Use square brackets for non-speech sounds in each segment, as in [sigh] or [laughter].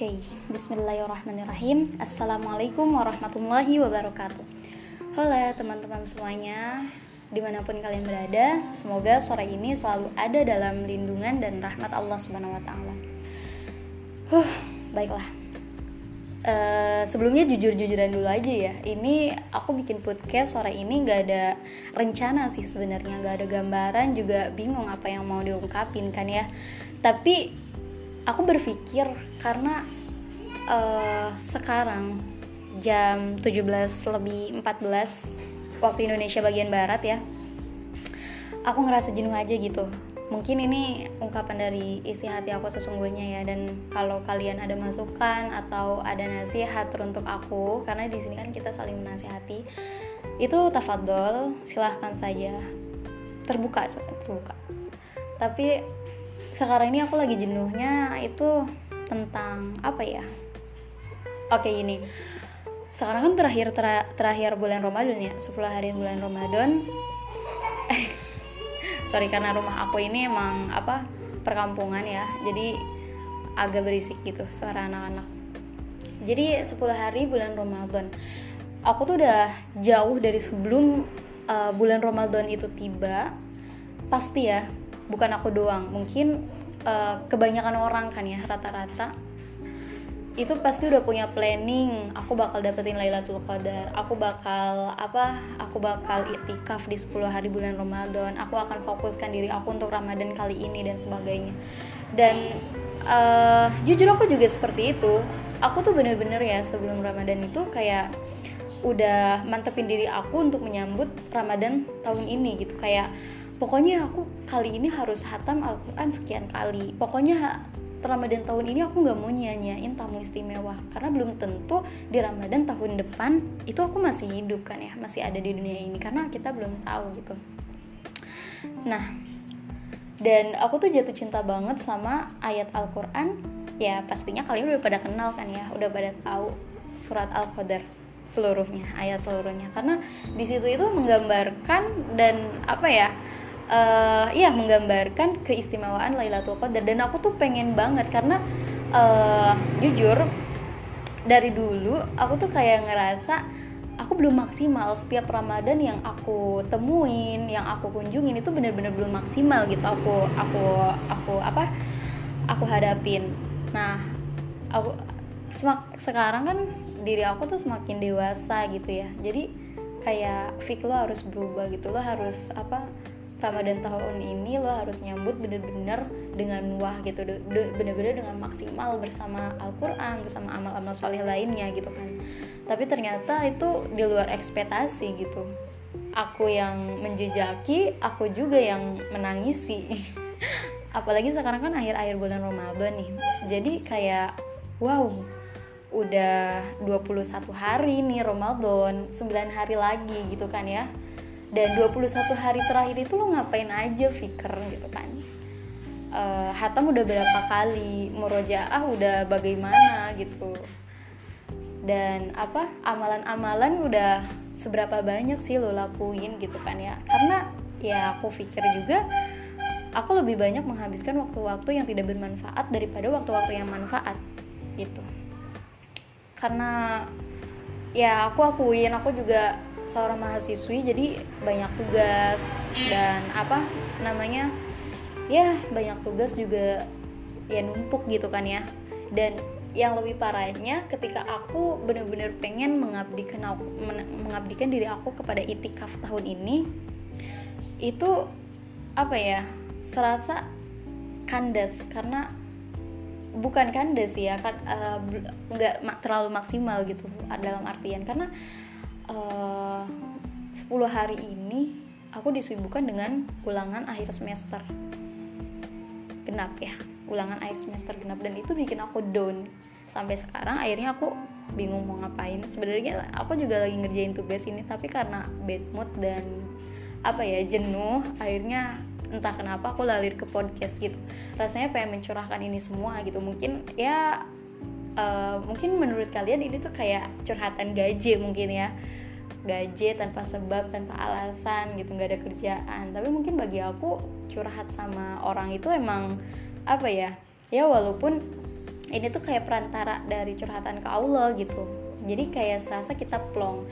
Oke, bismillahirrahmanirrahim. Assalamualaikum warahmatullahi wabarakatuh. Halo teman-teman semuanya Di mana pun kalian berada Semoga sore ini selalu ada dalam lindungan dan rahmat Allah subhanahu wa ta'ala. Huh, baiklah. Uh, sebelumnya jujur-jujuran dulu aja ya. Ini aku bikin podcast sore ini gak ada rencana sih sebenarnya gak ada gambaran juga bingung apa yang mau diungkapin kan ya. Tapi aku berpikir karena uh, sekarang jam 17 lebih 14 waktu Indonesia bagian barat ya aku ngerasa jenuh aja gitu. Mungkin ini ungkapan dari isi hati aku sesungguhnya ya dan kalau kalian ada masukan atau ada nasihat untuk aku karena di sini kan kita saling menasihati itu tafadol silahkan saja. Terbuka terbuka. Tapi sekarang ini aku lagi jenuhnya itu tentang apa ya? Oke ini. Sekarang kan terakhir ter terakhir bulan Ramadan ya 10 hari bulan Ramadan. [laughs] Sorry karena rumah aku ini emang apa perkampungan ya jadi agak berisik gitu suara anak-anak. Jadi 10 hari bulan Ramadan. Aku tuh udah jauh dari sebelum uh, bulan Ramadan itu tiba pasti ya bukan aku doang. Mungkin uh, kebanyakan orang kan ya rata-rata. Itu pasti udah punya planning. Aku bakal dapetin Lailatul Qadar. Aku bakal apa aku bakal itikaf di 10 hari bulan Ramadan. Aku akan fokuskan diri aku untuk Ramadan kali ini dan sebagainya. Dan uh, jujur aku juga seperti itu. Aku tuh bener-bener ya sebelum Ramadan itu kayak udah mantepin diri aku untuk menyambut Ramadan tahun ini gitu. Kayak pokoknya aku kali ini harus hatam Al-Quran sekian kali. Pokoknya Ramadan tahun ini aku nggak mau nyanyain tamu istimewa. Karena belum tentu di Ramadan tahun depan itu aku masih hidup kan ya masih ada di dunia ini. Karena kita belum tahu gitu. Nah dan aku tuh jatuh cinta banget sama ayat Al-Quran. Ya pastinya kalian udah pada kenal kan ya udah pada tahu surat Al-Qadar seluruhnya ayat seluruhnya. Karena di situ itu menggambarkan dan apa ya uh, ya menggambarkan keistimewaan Lailatul Qadar dan aku tuh pengen banget karena uh, jujur dari dulu aku tuh kayak ngerasa aku belum maksimal setiap Ramadan yang aku temuin, yang aku kunjungin itu bener-bener belum maksimal gitu aku aku aku apa aku hadapin. Nah, aku semak, sekarang kan diri aku tuh semakin dewasa gitu ya. Jadi kayak fik lo harus berubah gitu lo harus apa Ramadan tahun ini lo harus nyambut bener-bener dengan wah gitu bener-bener dengan maksimal bersama Al-Quran bersama amal-amal soleh lainnya gitu kan. Tapi ternyata itu di luar ekspektasi gitu. Aku yang menjejaki aku juga yang menangisi. [laughs] Apalagi sekarang kan akhir-akhir bulan Ramadan nih. Jadi kayak wow udah 21 hari nih Ramadan 9 hari lagi gitu kan ya dan 21 hari terakhir itu lo ngapain aja Fikir gitu kan. Uh, Hatam udah berapa kali Murojaah udah bagaimana gitu. Dan apa amalan-amalan udah seberapa banyak sih lo lakuin gitu kan ya. Karena ya aku pikir juga aku lebih banyak menghabiskan waktu-waktu yang tidak bermanfaat daripada waktu-waktu yang manfaat gitu. Karena ya aku akuin aku juga seorang mahasiswi jadi banyak tugas dan apa namanya ya banyak tugas juga ya numpuk gitu kan ya. Dan yang lebih parahnya ketika aku bener-bener pengen mengabdikan aku mengabdikan diri aku kepada itikaf tahun ini itu apa ya serasa kandas. Karena bukan kandas ya kan nggak terlalu maksimal gitu dalam artian. Karena uh, eh, 10 hari ini aku disibukkan dengan ulangan akhir semester. Genap ya ulangan akhir semester genap. Dan itu bikin aku down. Sampai sekarang akhirnya aku bingung mau ngapain. Sebenarnya aku juga lagi ngerjain tugas ini tapi karena bad mood dan apa ya jenuh akhirnya entah kenapa aku lalir ke podcast gitu. Rasanya pengen mencurahkan ini semua gitu. Mungkin ya uh, mungkin menurut kalian ini tuh kayak curhatan gaje mungkin ya gaje tanpa sebab tanpa alasan gitu nggak ada kerjaan. Tapi mungkin bagi aku curhat sama orang itu emang apa ya ya walaupun ini tuh kayak perantara dari curhatan ke Allah gitu. Jadi kayak serasa kita plong.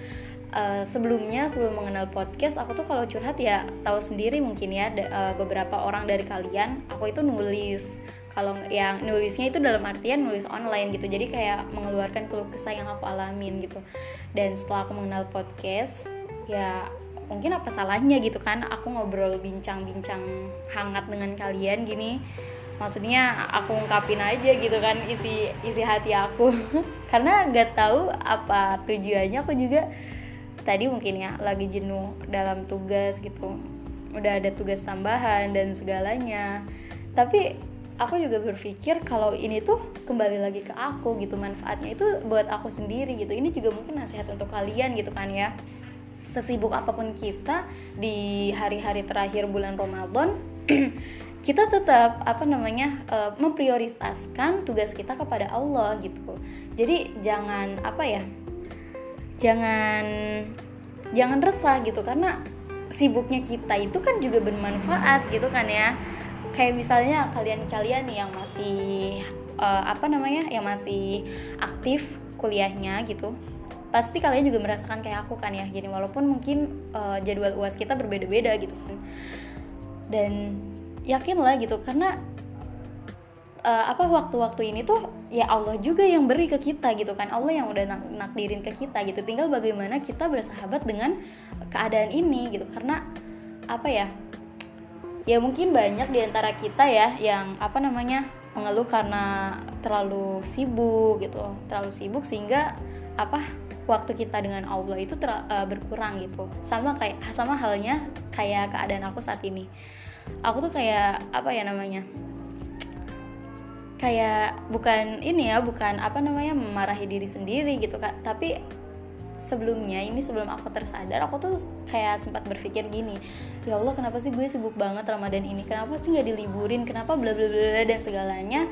Uh, sebelumnya sebelum mengenal podcast aku tuh kalau curhat ya tahu sendiri mungkin ya uh, beberapa orang dari kalian aku itu nulis kalau yang nulisnya itu dalam artian nulis online gitu. Jadi kayak mengeluarkan keluh kesah yang aku alamin gitu. Dan setelah aku mengenal podcast ya mungkin apa salahnya gitu kan? Aku ngobrol bincang-bincang hangat dengan kalian gini. Maksudnya aku ungkapin aja gitu kan isi isi hati aku. [laughs] Karena gak tahu apa tujuannya. Aku juga tadi mungkin ya lagi jenuh dalam tugas gitu. Udah ada tugas tambahan dan segalanya. Tapi aku juga berpikir kalau ini tuh kembali lagi ke aku gitu manfaatnya itu buat aku sendiri gitu. Ini juga mungkin nasihat untuk kalian gitu kan ya. Sesibuk apa pun kita di hari-hari terakhir bulan Ramadan [clears throat] kita tetap apa namanya uh, memprioritaskan tugas kita kepada Allah gitu. Jadi jangan apa ya jangan jangan resah gitu. Karena sibuknya kita itu kan juga bermanfaat gitu kan ya kayak misalnya kalian-kalian yang masih uh, apa namanya yang masih aktif kuliahnya gitu pasti kalian juga merasakan kayak aku kan ya. Jadi walaupun mungkin uh, jadwal uas kita berbeda-beda gitu kan. Dan yakin lah gitu karena uh, apa waktu-waktu ini tuh ya Allah juga yang beri ke kita gitu kan. Allah yang udah nak nakdirin ke kita gitu. Tinggal bagaimana kita bersahabat dengan keadaan ini gitu. Karena apa ya ya mungkin banyak di antara kita ya yang apa namanya mengeluh karena terlalu sibuk gitu. Terlalu sibuk sehingga apa waktu kita dengan Allah itu ter, uh, berkurang gitu. Sama kayak sama halnya kayak keadaan aku saat ini. Aku tuh kayak apa ya namanya kayak bukan ini ya bukan apa namanya memarahi diri sendiri gitu kak. Tapi sebelumnya ini sebelum aku tersadar aku tuh kayak sempat berpikir gini ya Allah kenapa sih gue sibuk banget Ramadan ini? Kenapa sih nggak diliburin? Kenapa bla bla bla dan segalanya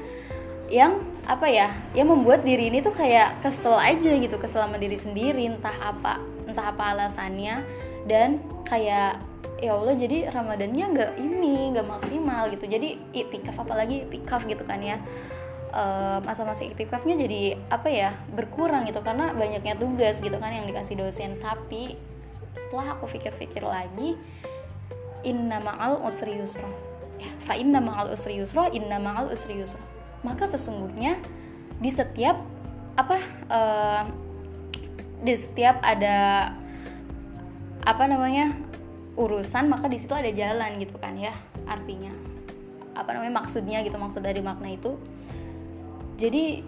yang apa ya yang membuat diri ini tuh kayak kesel aja gitu kesel sama diri sendiri entah apa entah apa alasannya dan kayak ya Allah jadi Ramadannya nggak ini nggak maksimal gitu. Jadi itikaf apalagi itikaf gitu kan ya masa-masa uh, iktikafnya jadi apa ya berkurang gitu. Karena banyaknya tugas gitu kan yang dikasih dosen. Tapi setelah aku pikir-pikir lagi inna ma'al usri yusra. Ya, fa inna ma'al usri yusra inna ma'al usri yusra. Maka sesungguhnya di setiap apa uh, di setiap ada apa namanya urusan maka di situ ada jalan gitu kan ya artinya. Apa namanya maksudnya gitu maksud dari makna itu jadi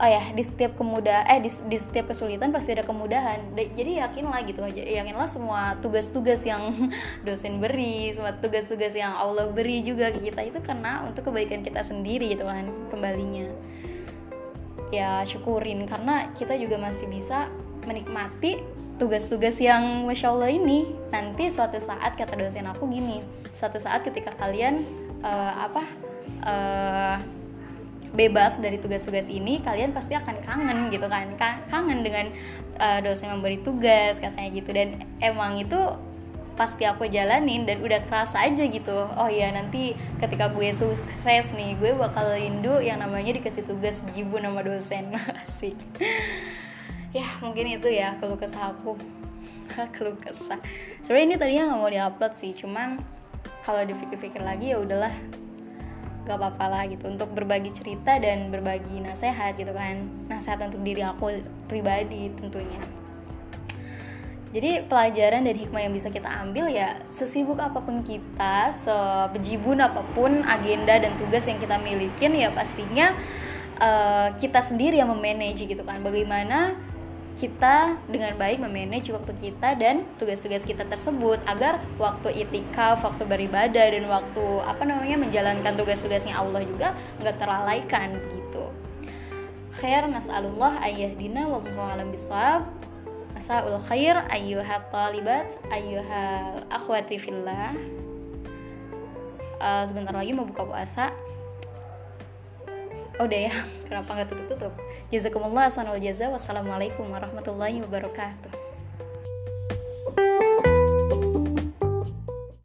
oh ya di setiap kemudahan eh di, di setiap kesulitan pasti ada kemudahan. Jadi yakinlah gitu aja yakinlah semua tugas-tugas yang [laughs] dosen beri semua tugas-tugas yang Allah beri juga ke kita itu karena untuk kebaikan kita sendiri gitu kan kembalinya. Ya syukurin karena kita juga masih bisa menikmati tugas-tugas yang masya Allah ini. Nanti suatu saat kata dosen aku gini suatu saat ketika kalian uh, apa uh, bebas dari tugas-tugas ini kalian pasti akan kangen gitu kan. Kangen dengan uh, dosen memberi tugas katanya gitu. Dan emang itu pasti aku jalanin dan udah kerasa aja gitu oh ya nanti ketika gue sukses nih gue bakal rindu yang namanya dikasih tugas jibu nama dosen. [laughs] Asik. Ya mungkin itu ya keluh kesah aku. [laughs] Keluh kesah. Sebenarnya ini tadinya nggak mau diupload sih cuman kalau dipikir-pikir lagi ya udahlah gak apa-apa lah gitu untuk berbagi cerita dan berbagi nasihat gitu kan. Nasihat untuk diri aku pribadi tentunya. Jadi pelajaran dan hikmah yang bisa kita ambil ya sesibuk apa pun kita sebejibun apa pun agenda dan tugas yang kita milikin ya pastinya uh, kita sendiri yang memanage gitu kan. Bagaimana kita dengan baik memanage waktu kita dan tugas-tugas kita tersebut agar waktu itikaf, waktu beribadah dan waktu apa namanya menjalankan tugas-tugasnya Allah juga nggak terlalaikan gitu. Khair nas'alullah ayyahdina wallahu alam bisawab. Masaul khair ayyuha talibat ayyuha akhwati fillah. Uh, sebentar lagi mau buka puasa oh udah ya. [laughs] Kenapa nggak tutup tutup jazakumullah jaza wassalamualaikum warahmatullahi wabarakatuh